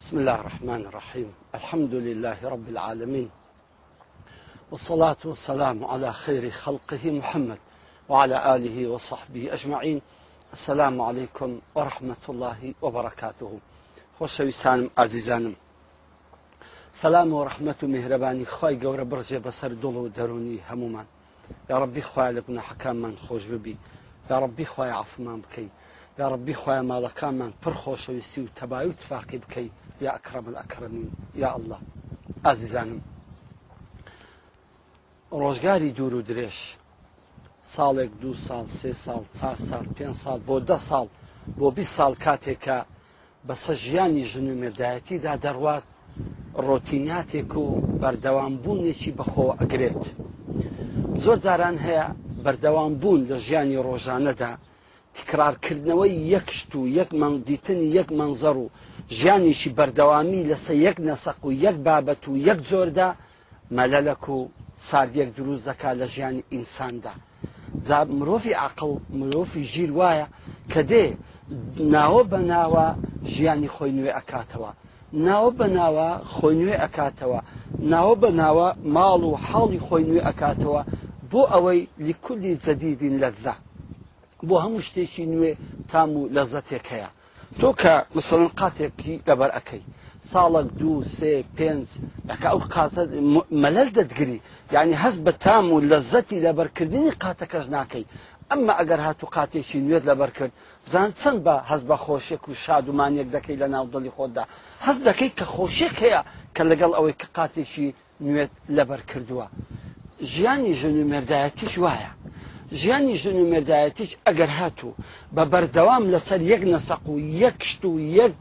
بسم الله الرحمن الرحيم الحمد لله رب العالمين والصلاة والسلام على خير خلقه محمد وعلى آله وصحبه أجمعين السلام عليكم ورحمة الله وبركاته خوش ويسانم عزيزانم سلام ورحمة مهرباني خواهي خی برجي بسر بەسەر دروني و يا ربي خواهي ڕبی حكام من خوش خۆش يا ربي خواهي عفو عفمان یاڕبی خۆیان ماڵەکانمان پڕ خۆشەویستی و تەبای و تفاقی بکەی یا ئەکرەمل ئەکرەمین یا ئەله ئازیزانم ڕۆژگاری دوور و درێژ ساڵێک دو ساڵ سێ ساڵ چار سال پێ ساڵ بۆ ده ساڵ بۆ بی ساڵ کاتێکە بەسە ژیانی ژن و مێدایەتیدا دەڕوات ڕۆتیناتێک و بەردەوامبوونێکی بەخۆ ئەگرێت زۆر جاران هەیە بەردەوام بوون لە ژیانی ڕۆژانەدا تکرارکردنەوەی یەکشت و یەک مەندیتنی یەک منزەر و ژیانیشی بەردەوامی لەسە یەک نەسەق و یەک بابەت و یەک زۆردا مەلەلەک و ساردێک دروست دەکا لە ژیانی ئینساندا. جا مرۆڤی عقل مرۆڤی ژیر وایە کە دێ ناوە بە ناوە ژیانی خۆی نوێ ئەکاتەوە. ناوە بە ناوە خۆی نوێ ئەکاتەوە. ناوە بە ناوە ماڵ و حاڵی خۆی نوێ ئەکاتەوە بۆ ئەوەی لیکولی جەدیدین لەذە. بۆ هەموو شتێکی نوێ تام و لە زەتێک هەیە تۆ کە مثلن قاتێکی لەبەر ئەەکەی ساڵک دوو سێ پێنج ئەکە ئەو قاتە مەلەل دەتگری یعنی هەست بە تام و لە زەتی لەبەرکردنی قاتەکەش ناکەی ئەمە ئەگەر هاتو قاتێکی نوێت لەبەر کرد زان چەند بە هەز بە خۆشێک و شادومانێک دەکەی لە ناودڵی خۆتدا هەز دەکەی کە خۆشێک هەیە کە لەگەڵ ئەوەی کە قاتێکی نوێت لەبەر کردووە ژیانی ژن و مردایەتیش وایە ژیانی ژن و مردایەتیش ئەگەر هاتوو بە بەردەوام لەسەر یەک نەسەق و یەکشت و یەک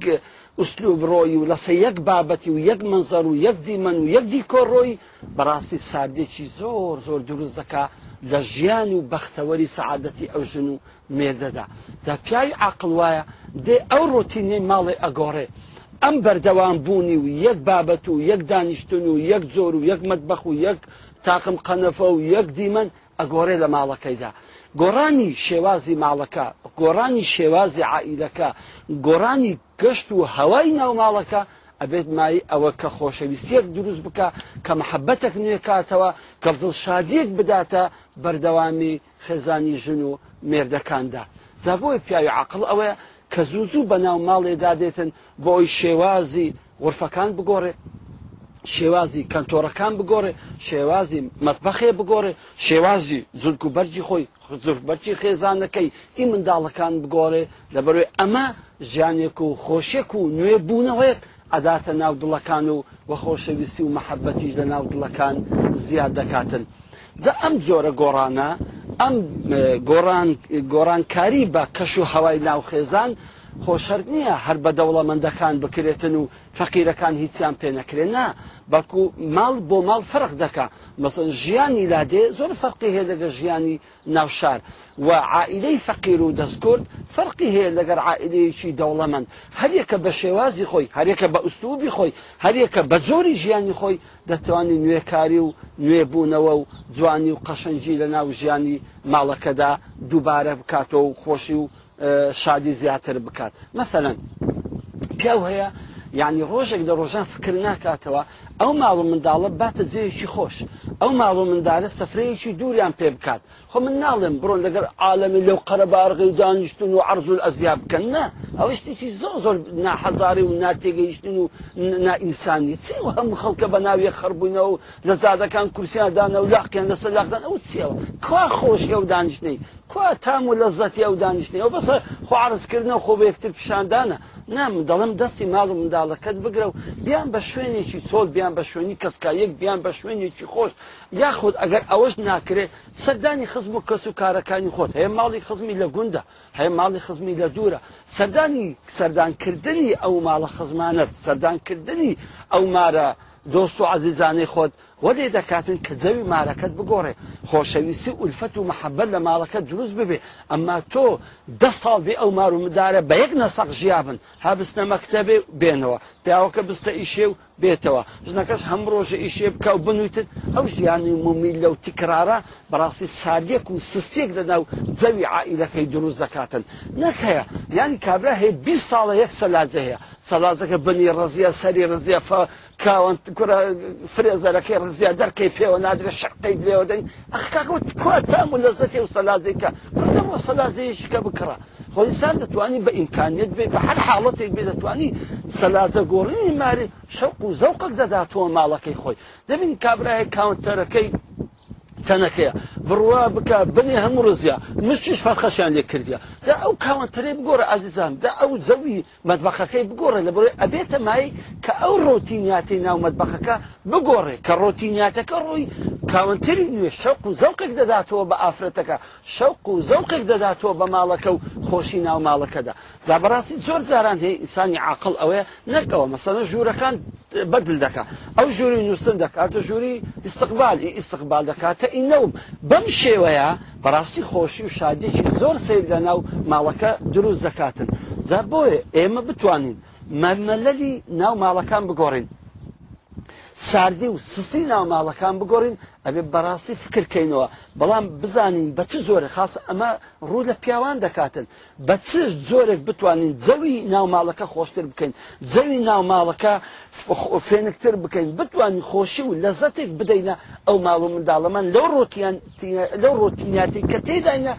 ئوسلوب ڕۆی و لەسەر یەک بابەتی و یەک منزەر و یەک دیمەن و یەک دیکۆڕۆی بەڕاستی ساردێکی زۆر زۆر دروست دەکا لە ژیان و بەختەوەری سەعادەتی ئەو ژن و مێردەدا جا پیاوی عقل وایە دێ ئەو ڕۆتینەی ماڵی ئەگۆڕێ ئەم بەردەوام بوونی و یەک بابەت و یەک دانیشتن و یەک زۆر و یەک مەتبەخ و یەک تاقم قەنەفە و یەک دیمەن ئەگۆڕێ لە ماڵەکەیدا گۆڕانی شێوازی ماڵەکە گۆڕانی شێوازی عائیلەکە گۆڕانی گەشت و هەوای ناو ماڵەکە ئەبێت مای ئەوە کە خۆشەویستیەک دروست بکە کە محەبەتێک نوێکاتەوە کە دڵشادیەک بداتە بەردەوامی خێزانی ژن و مێردەکاندا زابۆی پیاوی عقل ئەوەیە کە زوو زوو بەناو ماڵێدا دێتن بۆ ئەوی شێوازی غرفەکان بگۆڕێ شێوازی کەنتۆرەکان بگۆڕێ شێوازی مەتبەخێ بگۆڕێ شێوازی زولک و بەرجی خۆی بەرچی خێزانەکەی ئی منداڵەکان بگۆڕێ لەبەروێ ئەمە ژیانێک و خۆشێک و نوێ بوونەوەیەک ئەداتە ناو دڵەکان و وە خۆشەویستی و مەحەبەتیش لە ناو دڵەکان زیاد دەکاتن. جە ئەم جۆرە گۆڕانە ئەم گۆڕانکاری بە کەش و هەوای ناوخێزان خۆشەر نییە هەر بە دەوڵەمەندەکان بکرێتن و فەقیرەکان هیچیان پێ نەکرێنا بەکو ماڵ بۆ ماڵ فرق دەکا مەسن ژیانی لادێ زۆر فەرقی هەیە لەگە ژیانی ناوشار و عائیلەی فەقیر و دەستکرد فەرقی هەیە لەگەر عائلەیەکی دەوڵەمەند هەریەکە بە شێوازی خۆی هەرێکە بە ئوستوبی خۆی هەریەکە بە زۆری ژیانی خۆی دەتوانین نوێکاری و نوێبوونەوە و جوانی و قەشەنجی لە ناو ژیانی ماڵەکەدا دووبارە بکاتەوە و خۆشی و شادی زیاتر بکات مثلەن پیاو هەیە یعنی ڕۆژێک لە ڕۆژان فکر ناکاتەوە ئەو ماڵ و منداڵە باتە جێیەکی خۆش ئەو ماڵ و منداڵە سەفرەیەکی دووریان پێ بکات خۆ من ناڵێن بڕۆن لەگەر عاالەمی لەو قەرەبارغی دانیشتن و عرزول ئەزیاب بکەنە ئەو شتێکی زۆ زۆر ناحەزاری و ناتێگەیشتن و نائینسانی چی و هەموو خەڵکە بە ناویە خەربوونەوە و لە زادەکان کورسیاندانە و لاقییان لەسەر لاقدان ئەو چیەوە کوا خۆشی ئەو دانیشتنەی کوا تام و لەزەتی ئەو دانیشتنی ئەو بەسە خوارزکردنەوە خۆ بە یەکتر پیشاندانە نام دەڵم دەستی ماڵ و منداڵەکەت بگرە و بیان بە شوێنێکی چۆل بیان بیان بە شوێنی کەسکا یەک بیان بە شوێنێکی خۆش یاخود ئەگەر ئەوەش ناکرێت سەردانی خزم و کەس و کارەکانی خۆت هەیە ماڵی خزمی لە گوندە هەیە ماڵی خزمی لە دوورە سەردانی سەردانکردنی ئەو ماڵە خزمانت سەردانکردنی ئەو مارە دۆست و عزیزانەی خۆت وەێ دەکاتن کە جەوی مارەکەت بگۆڕێ خۆشەویستی ئولفەت و محەبەت لە ماڵەکە دروست ببێ ئەمما تۆ ده ساڵ بێ ئەو مارومدارە بە یەک نەسەق ژیابن هابستە مەکتتەبێ بێنەوە پیاوەکە بستە ئیشێ و بێتەوە ژنەکەس هەم ڕۆژە ئیشێ بکە و بنووتت ئەو ژیانی مومی لەو تکرارە بەڕاستی سادیەک و سستێک لەناو جەوی عائیلەکەی دروست دەکاتن نەکەیە یانی کابرا هەیە بی ساڵە یەک سەلازە هەیە سەلازەکە بنی ڕزیە سەری ڕزیە کاوەند فرێزەرەکەی ڕزیە دەرکەی پێوە نادرێ شقەی لێوەدەنگ ئەخکەوت کو تام و لەزەتی و سەلازەکە بردەمەوە سەلازەیەشکە بکڕە. خۆ ئینسان دەتوانی بە ئیمکانیت بێ بە هەر حاڵەتێک بێ دەتوانی سەلاجە گۆڕینی ماری شەق و زەوقەک دەداتەوە ماڵەکەی خۆی دەبین کابراایە کاونتەرەکەی تەنەکەیە بڕوا بکە بنێ هەموو ڕزیە مشتیش فەرخەشیان لێ کردە دا ئەو کاوەنتەرێ بگۆرە ئازیزان دا ئەو زەوی مەدبەخەکەی بگۆڕێ لە بڕێ ئەبێتە مای کە ئەو ڕۆتینیاتی ناو مەدبەخەکە بگۆڕێ کە ڕۆتینیاتەکە ڕووی کاونتری نوێ شەق و زەوقێک دەداتەوە بە ئافرەتەکە شەق و زەوقێک دەداتەوە بە ماڵەکە و خۆشی ناو ماڵەکەدا زابڕاستی زۆر جاران هەیە ئینسانی عقل ئەوەیە نەکەوە مەسەنە ژوورەکان بەدل دەکات ئەو ژووری نووسن دەکاتە ژووری استقبالی ئیسقبال دەکاتە ئینەوم بەم شێوەیە بەڕاستی خۆشی و شادێکی زۆر سیر لە ناو ماڵەکە دروست دەکاتن زار بۆیە ئێمە بتوانین مەمەلەلی ناو ماڵەکان بگۆڕین ساردی و سستی ناماڵەکان بگۆڕین ئەبێ بەڕاستی فکرکەینەوە بەڵام بزانین بە چ زۆرە خاص ئەمە ڕوو لە پیاوان دەکاتن بە چ زۆرێک بتوانین جەوی ناوماڵەکە خۆشتر بکەین جەوی ناوماڵەکە فێنکتر بکەین بتوانین خۆشی و لەزەتێک بدەینە ئەو ماڵ و منداڵەمان لەو ڕۆتیان لەو ڕۆتینیاتی کە تێداینە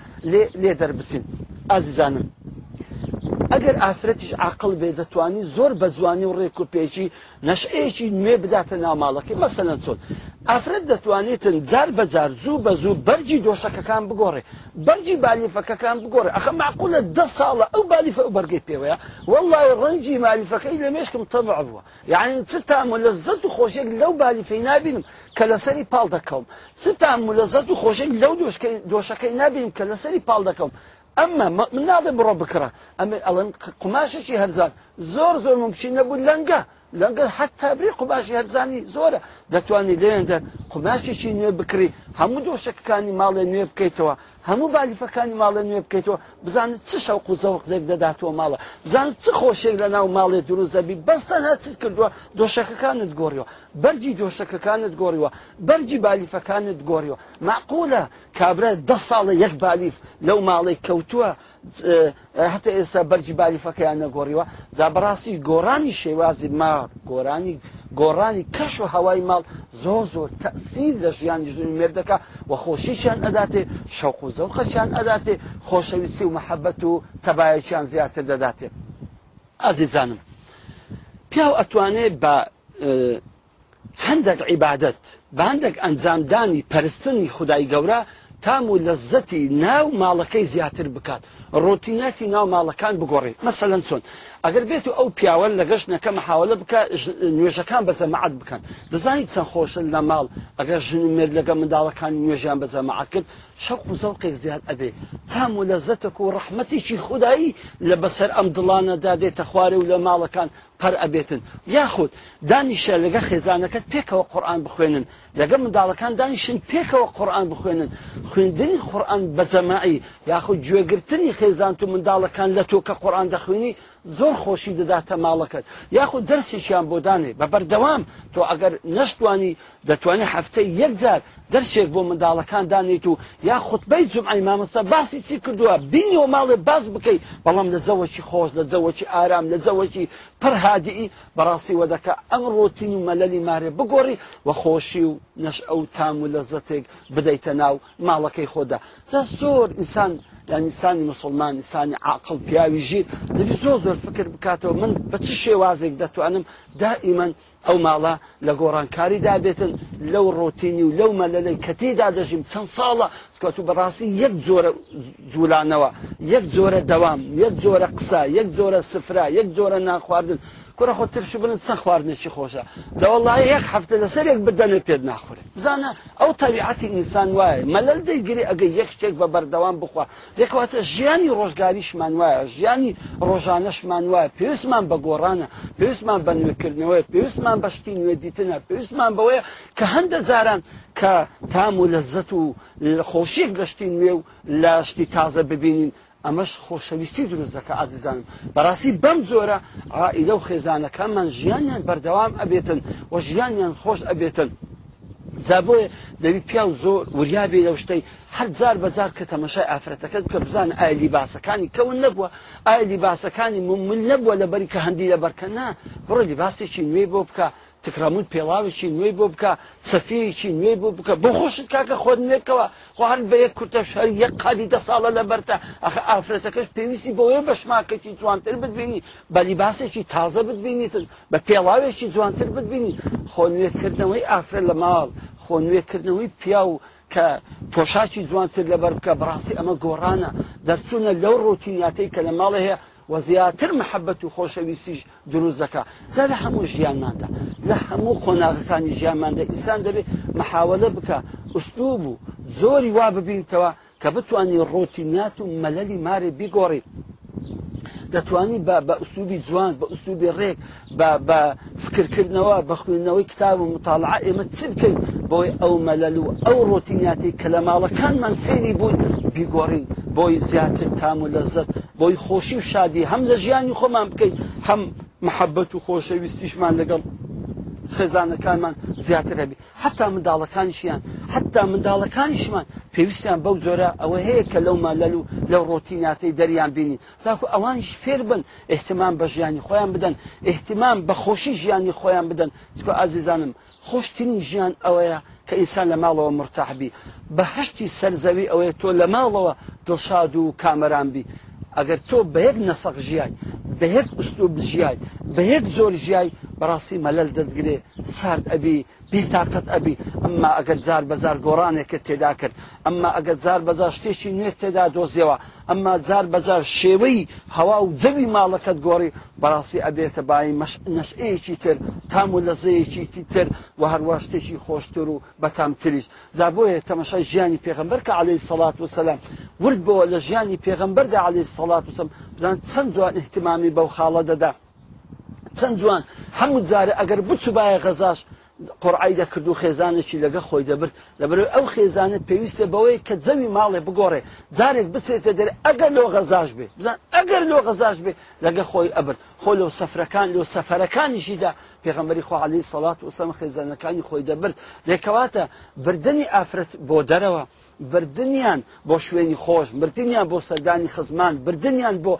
لێ دەربچین ئازیزانم. ئەگەر ئافرەتیش عقل بێ دەتوانی زۆر بە جوانی و ڕێک و پێچی نەشەیەکی نوێ بداتە ناماڵەکەی مەسەنە چۆن ئافرەت دەتوانێتن جار بەجار زوو بە زوو بەرجی دۆشەکەکان بگۆڕێ بەرجی بالیفەکەکان بگۆڕێ ئەخە معقولە ده ساڵە ئەو بالیفە ئەو بەرگی پێوەیە وەڵی ڕەنجی مالیفەکەی لە مێشکم تەبع بووە یعنی چ تام لە زەت و خۆشێک لەو بالیفەی نبینم کە لەسەری پاڵ دەکەم چ تام لە زەت و خۆشێک لەو دۆشەکەی نبینم کە لەسەری پاڵ دەکەم ئەمە من ناڵێ بڕۆ بکرا ئەمە ئەڵەن قماشێکی هەرزان زۆر زۆر ممکن نەبوو لەنگە لەنگە حتا بری قوباشی هەرزانی زۆرە دەتوانانی لێن دەر قماشێکی نوێ بکری هەموو دۆشەکەکانی ماڵێ نوێ بکەیتەوە هەموو بالیفەکانی ماڵێ نوێ بکەیتەوە بزانت چ شەوق و زەوقێک دەداتەوە ماڵە بزانت چ خۆشێک لە ناو ماڵێ دروست دەبیت بەستان هەچیت کردووە دۆشەکەکانت گۆریەوە بەرجی دۆشەکەکانت گۆریەوە بەرجی بالیفەکانت گۆریەوە معقولە کابرا ده ساڵە یەک بالیف لەو ماڵی کەوتووە هەتا ئێستا بەرجی بالیفەکەیان نەگۆریەوە جا بەڕاستی گۆرانی شێوازی مار گۆرانی گۆڕانی کەش و هەوای ماڵ زۆر زۆر تەسییر لە ژیانی ژنی مێردەکە و خۆشیشیان ئەداتێ شەوق و زەوقەشیان ئەداتێ خۆشەویستی و مەحەبەت و تەبایەکیان زیاتر دەداتێ ئازیزانم پیاو ئەتوانێت بە هەندێک عیبادت بە هەندێک ئەنجامدانی پەرستنی خدای گەورە تام و لەزەتی ناو ماڵەکەی زیاتر بکات ڕۆتینەتی ناو ماڵەکان بگۆڕی مەسەلەن چۆن ئەگەر بێت و ئەو پیاوە لە گەشتەکە مححاولە بکە نوێژەکان بەزەمەعات بکەن دەزانیت چەند خۆشن لە ماڵ ئەگەر ژنی مرد لەگە منداڵەکان نوێژیان بەزەمەعات کرد شەق و زەڵقێک زیاد ئەبێ هەم و لە زەتەک و ڕحمەتێکی خودایی لە بەسەر ئەم دڵانەدا دێتە خوارێ و لە ماڵەکان پەر ئەبێتن یاخود دانیشە لەگە خێزانەکەت پێکەوە قورآان بخوێنن لەگە منداڵەکان دانیشن پێکەوە قورآان بخوێنن خوێندنی قورآان بەزەماعی یاخود گوێگرتنی خێزانت و منداڵەکان لە تۆ کە قورآان دەخوێنی زۆر خۆشی دەداتە ماڵەکەت یاخود دەرسێکیان بۆدانێ بە بەردەوام تۆ ئەگەر نەشتوانی دەتوانێت هەفتەی یەکجار دەرسێک بۆ منداڵەکان دانیت و یا خودبەی جمعی مامەستا باسی چی کردووە بینیەوە ماڵێ باز بکەیت بەڵام لە زەوەکی خۆش لە زەوەکی ئارام لە زەوەکی پرهادیی بەڕاستی وەدەکە ئەم ڕۆتین و مەلەلی مارێ بگۆڕی و خۆشی و نەش ئەو تام و لە زەتێک بدەیتە ناو ماڵەکەی خۆدا زە زۆر ئینسان یانیسانی مسلمان ئسانی عقل پیاوی ژیر دەبی زۆ زۆر فکر بکاتەوە من بە چ شێوازێک دەتوانم دائیمەن ئەو ماڵە لە گۆڕانکاری دابێتن لەو ڕۆتینی و لەو مەلەی کەتیدا دەژیم چەند ساڵە سکات و بەڕاستی یەک جۆرە جوولانەوە یەک جۆرە دەوام یەک جۆرە قسە یەک جۆرە سفرا یەک جۆرە ناخواردن کوڕە خۆ ترش بن چەند خواردنێکی خۆشە لەوەڵی یەک هەفتە لەسەرێک بدەنێ پێت ناخورێ بزانە ئەو تەبیعەتی ئینسان وایە مەلەل دەیگری ئەگە یەکچێک بە بەردەوام بخوا لێکواتە ژیانی ڕۆژگاریشمان وایە ژیانی ڕۆژانەشمان وایە پێویستمان بە گۆڕانە پێویستمان بە نوێکردنەوە پێویستمان بەشتی نوێدیتنە پێویستمان بەوەیە کە هەندە زاران کە تام و لەزەت و خۆشیک گەشتی نوێ و لە شتی تازە ببینین ئەمەش خۆشەویستی دروستەکە عزیزانم بەڕاستی بەم زۆرە ئائیدە و خێزانەکەمان ژیانیان بەردەوام ئەبێتن وە ژیانیان خۆش ئەبێتن. جا بۆیە دەوی پیا و زۆر وریابێ لەو شتەی هەرجار بەجار کە تەمەشای ئافرەتەکەت بکە بزان ئایلی باسەکانی کەون نەبووە ئایلی باسەکانی ممل نەبووە لە بەری کە هەندی لە بەرکەنا بڕۆ لیباسێکی نوێ بۆ بکە تکرامون پێڵاوێکی نوێی بۆ بکە سەفەیەکی نوێی بۆ بکە بۆ خۆشت کاکە خۆت نوێکەوە خوار بە یەک کورتە شەر یەک قادی دە ساڵە لەبەرتە ئەخ ئافرەتەکەش پێویستی بۆەوەی بەشماکەکی جوانتر ببینی بە لیباسێکی تازە ببینیتر بە پێڵاوێکی جوانتر ببینی خۆ نوێکردنەوەی ئافرەت لە ماڵ خۆ نوێکردنەوەی پیا و کە پۆشاکی جوانتر لەبەر بکە بڕاستی ئەمە گۆڕانە دەرچوونە لەو ڕۆتینیاتەی کە لە ماڵە هەیە و زیاتر محەبەت و خۆشەویستیش دروستەکە زە لە هەموو ژیانماندا لە هەموو خۆناغەکانی ژیانماندا ئیسان دەبێت محاولە بکە ئوستوب و زۆری وا ببینتەوە کە بتانی ڕۆتینات و مەلەلی مارێ بیگۆڕی دەتوانی بە ئوستوبی جوان بە ئوستوبی ڕێک بە فکرکردنەوە بە خوێندنەوەی کتاب و مطالعە ئێمە چ بکەین بۆی ئەو مەلەل و ئەو ڕۆتینیاتی کە لە ماڵەکانمان فێری بوون بیگۆڕین بۆی زیاتر تام و لەزت بۆی خۆشی و شادی هەم لە ژیانی خۆمان بکەین هەم محەبەت و خۆشەویستیشمان لەگەڵ خێزانەکانمان زیاتر هەبی حتا منداڵەکانیشیان حتا منداڵەکانیشمان پێویستیان بەو جۆرە ئەوە هەیە کە لەو مالەل و لەو ڕۆتیناتەی دەریان بینی تاکو ئەوانش فێر بن احتمان بە ژیانی خۆیان بدەن احتمان بە خۆشی ژیانی خۆیان بدەن چکە ئازیزانم خۆشترین ژیان ئەوەیە کە ئینسان لە ماڵەوە مرتاحبی بەهشتی سەرزەوی ئەوەیە تۆ لە ماڵەوە دڵشاد و کامەرانبی ئەگەر تۆ بەیەک نەسەق ژیای بەیەک ئوستوب ژیای بەیەک زۆر ژیای بەڕاستی مەلەل دەدگرێ سارد ئەبی بێتاقەت ئەبی ئەمما ئەگەر جار بەزار گۆڕانێکە تێدا کرد ئەمما ئەگەر جار بەزار شتێکی نوێ تێدا دۆزیەوە ئەمما جار بەزار شێوەی هەوا و جەوی ماڵەکەت گۆڕی بەڕاستی ئەبێتە بای نەشەیەکی تر تام و لەزەیەکی تر و هەروە شتێکی خۆشتر و بەتامتریش جا بۆیە تەمەشای ژیانی پێغمبەر کە عليهەی سەلات وسلام ورد بەوە لە ژیانی پێغمبەردا عليهەی سەلات وسم بزان چەند جوان احتمامی بەو خاڵە دەدا. چەند جوان هەموو جارە ئەگەر بچوبایە غەزاش قڕعیدا کرد و خێزانێکی لەگە خۆی دەبر لەبەر ئەو خێزانە پێویستە بەوەی کە جەوی ماڵێ بگۆڕێ جارێک بچێتە دەر ئەگەر لۆ غەزاش بێ بزان ئەگەر لۆ غەزاش بێ لەگە خۆی ئەبر خۆ لەو سەفرەکان لەو سەفەرەکانیشیدا پێغەمبەری خۆ علی سەڵات و سەم خێزانەکانی خۆی دەبرد لێکەواتە بردننی ئافرەت بۆ دەرەوە بردنیان بۆ شوێنی خۆش بردنیان بۆ سەردانی خزمان بردنیان بۆ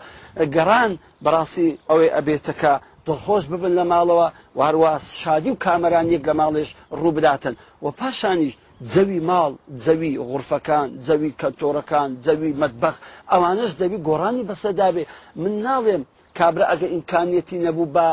گەڕان بەڕاستی ئەوەی ئەبێتەکە دڵخۆش ببن لە ماڵەوە وارووا شادی و کامەران یەک لە ماڵێش ڕوو بداتن و پاشانیش جەوی ماڵ جەوی غورفەکان جەوی کەلتۆرەکان جەوی مەتبەخ ئەوانش دەبی گۆڕانی بەسەدابێ من ناڵێم کابرا ئەگە ئینکانیەتی نەبوو بە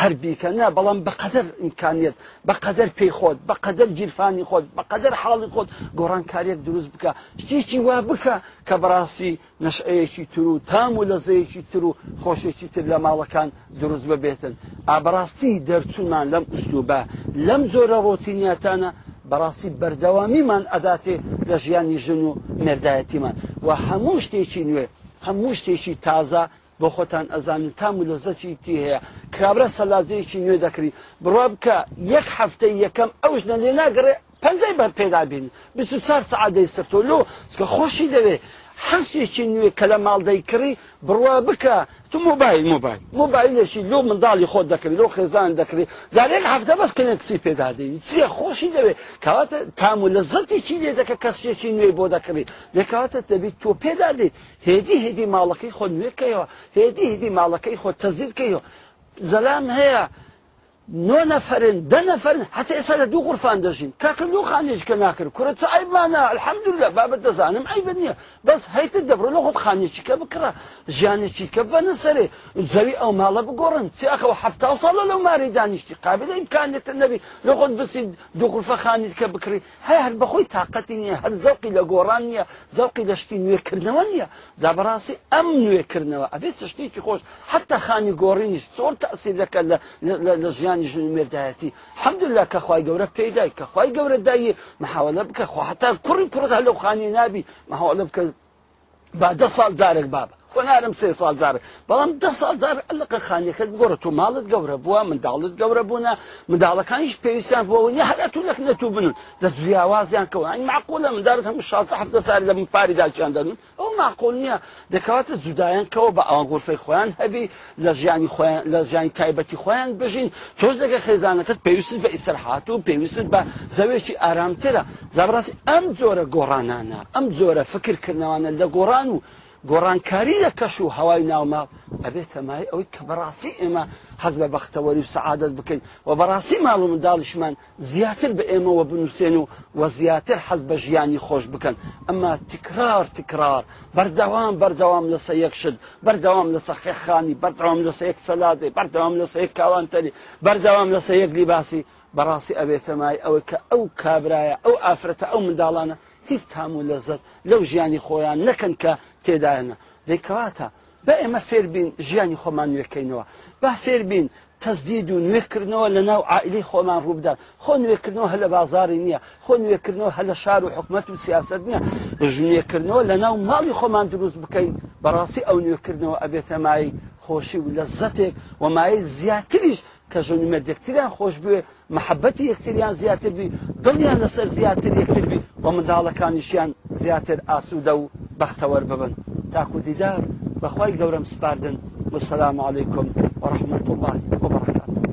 هەر بیکەنا بەڵام بەقەدەر ئیمکانیت بەقەدەر پێی خۆت بەقەدەر گیرفانی خۆت بەقەدەر حاڵی خۆت گۆڕانکاریەک دروست بکە شتێکی وا بکە کە بەڕاستی نەشعەیەکی تر و تام و لەزەیەکی تر و خۆشێکی تر لە ماڵەکان دروست ببێتن ئابڕاستی دەرچوونمان لەم ئوستوبە لەم زۆرە ڕۆتینیاتانە بەڕاستی بەردەوامیمان ئەداتێ لە ژیانی ژن و مردایەتیمان و هەموو شتێکی نوێ هەموو شتێکی تازە بۆ خۆتان ئەزانین تام و لەزەکی تی هەیە کابرا سەلازەیەکی نوێ دەکری بڕوا بکە یەک هەفتەی یەکەم ئەوش نە لێ ناگەڕێ پەنجەی بەر پێدابین 24 سعادەی سرتۆ لۆ سکە خۆشی دەوێ حەسێکی نوێ کە لە ماڵدەیکڕی بڕوا بکە تو موبایل موبایل موبایلێکی لۆ منداڵی خۆ دەکری لۆ خێزان دەکری زارێک هەفتە بەس کلێکسی پێدادەی چیە خۆشی دەوێت کەواتە تام و لە زەتێکی لێ دەکە کەسێکی نوێ بۆ دەکری دەکەواتە دەبیت تۆ پێدادەیت هێدی هێدی ماڵەکەی خۆ نوێکەوە هێدی هێدی ماڵەکەی خۆ تەزیرکەیەوە زەلام هەیە نۆ نەفرن دە نەفرن حتی ئێستا لە دوو غورفان دەژین کاکە لو خانێشکە ناکرد کورە چ ئایمانە الحەمدولە بابەت دەزانم ئەی بنیە بەس هەیتت دەبڕ لە خۆت خانێکیکە بکڕە ژیانێکیکە بەنە سەرێ زەوی ئەو ماڵە بگۆڕن چیاخەوە هەفتا ساڵە لەو ماری دانیشتی قابلە ئیمکانێتە نەبی لە خۆت بسید دووخورفە خانیتکە بکری هەر هەر بەخۆی تااقەتی نیە هەر زەوقی لە گۆڕان نیە زەوقی لەشتی نوێکردنەوە نییە زابڕاستی ئەم نوێکردنەوە ئەبێت چشتێکی خۆش حتا خانی گۆڕینیش زۆر تاسی دەکە لە ژیان ئەرکانی ژن مێردایەتی حەمدللا کە خی گەورە پێدای کە خی گەورە دایە مححاولە بکە خواحتا کوڕی کوڕدا لەو خانی نابی مەحاولە بکە با دە ساڵ جارێک بابە خۆنارم سێ سال جار بەڵام ده سال جار لەقە خانەکە گۆڕە تو ماڵت گەورە بووە منداڵت گەورە بوونە منداڵەکانیش پێویستیان بۆەوە نی هەرە تو لەکنە تو بنون دە زیاوازیان کەون ئەنی معقول لە مندارت هەموو شازە حدە ساری لە من پاری داچیان دەنون ئەو معقول نییە دەکەواتە جودایان کەەوە بە ئەوان غورفەی خۆیان هەبی لە ژیانی خۆیان لە ژیانی تایبەتی خۆیان بژین تۆش دەگە خێزانەکەت پێویست بە ئیسەرحات و پێویست بە زەوێکی ئارامترە زابڕاستی ئەم جۆرە گۆڕانانە ئەم جۆرە فکرکردنەوانە لە گۆڕان و گۆڕانکاری لە کەش و هەوای ناوماڵ ئەبێت تەمای ئەوەی کە بەڕاستی ئێمە حەز بە بەختەوەری و سعادت بکەین و بەڕاستی ماڵ و منداڵشمان زیاتر بە ئێمەوە بنووسێن و وە زیاتر حەز بە ژیانی خۆش بکەن ئەمما تکرار تکرار بەردەوام بەردەوام لەسە یەک شت بەردەوام لەسە خێخانی بەردەوام لەسە یەک سەلازی بەردەوام لەسە یەک کاوانتەری بەردەوام لەسە یەک لیباسی بەڕاستی ئەبێتەمای ئەوە کە ئەو کابرایە ئەو ئافرەتە ئەو منداڵانە هیچ تام و لەزت لەو ژیانی خۆیان نەکەن کە تێدایەنە دەیکەواتە بە ئێمە فێربین ژیانی خۆمان نوێکەینەوە با فێربین تەزدید و نوێکردنەوە لە ناو عائلی خۆمان ڕووبدان خۆ نوێکردنەوە هە لە بازاری نییە خۆ نوێکردنەوە هە لە شار و حکومت و سیاست نییە ژنوێکردنەوە لە ناو ماڵی خۆمان دروست بکەین بەڕاستی ئەو نوێکردنەوە ئەبێتە مای خۆشی و لە زەتێک و مای زیاتریش کە ژۆنی مردێکتریان خۆش بێ محەبەتی یەکتریان زیاتر بی دڵیان لەسەر زیاتر یەکتر بی و منداڵەکانیشیان زیاتر ئاسوودە و بەختەوەەر ببن تاکو دیدار بەخوای گەورم سپاردن وسلام عیکم وەڕحمت الله وبرکات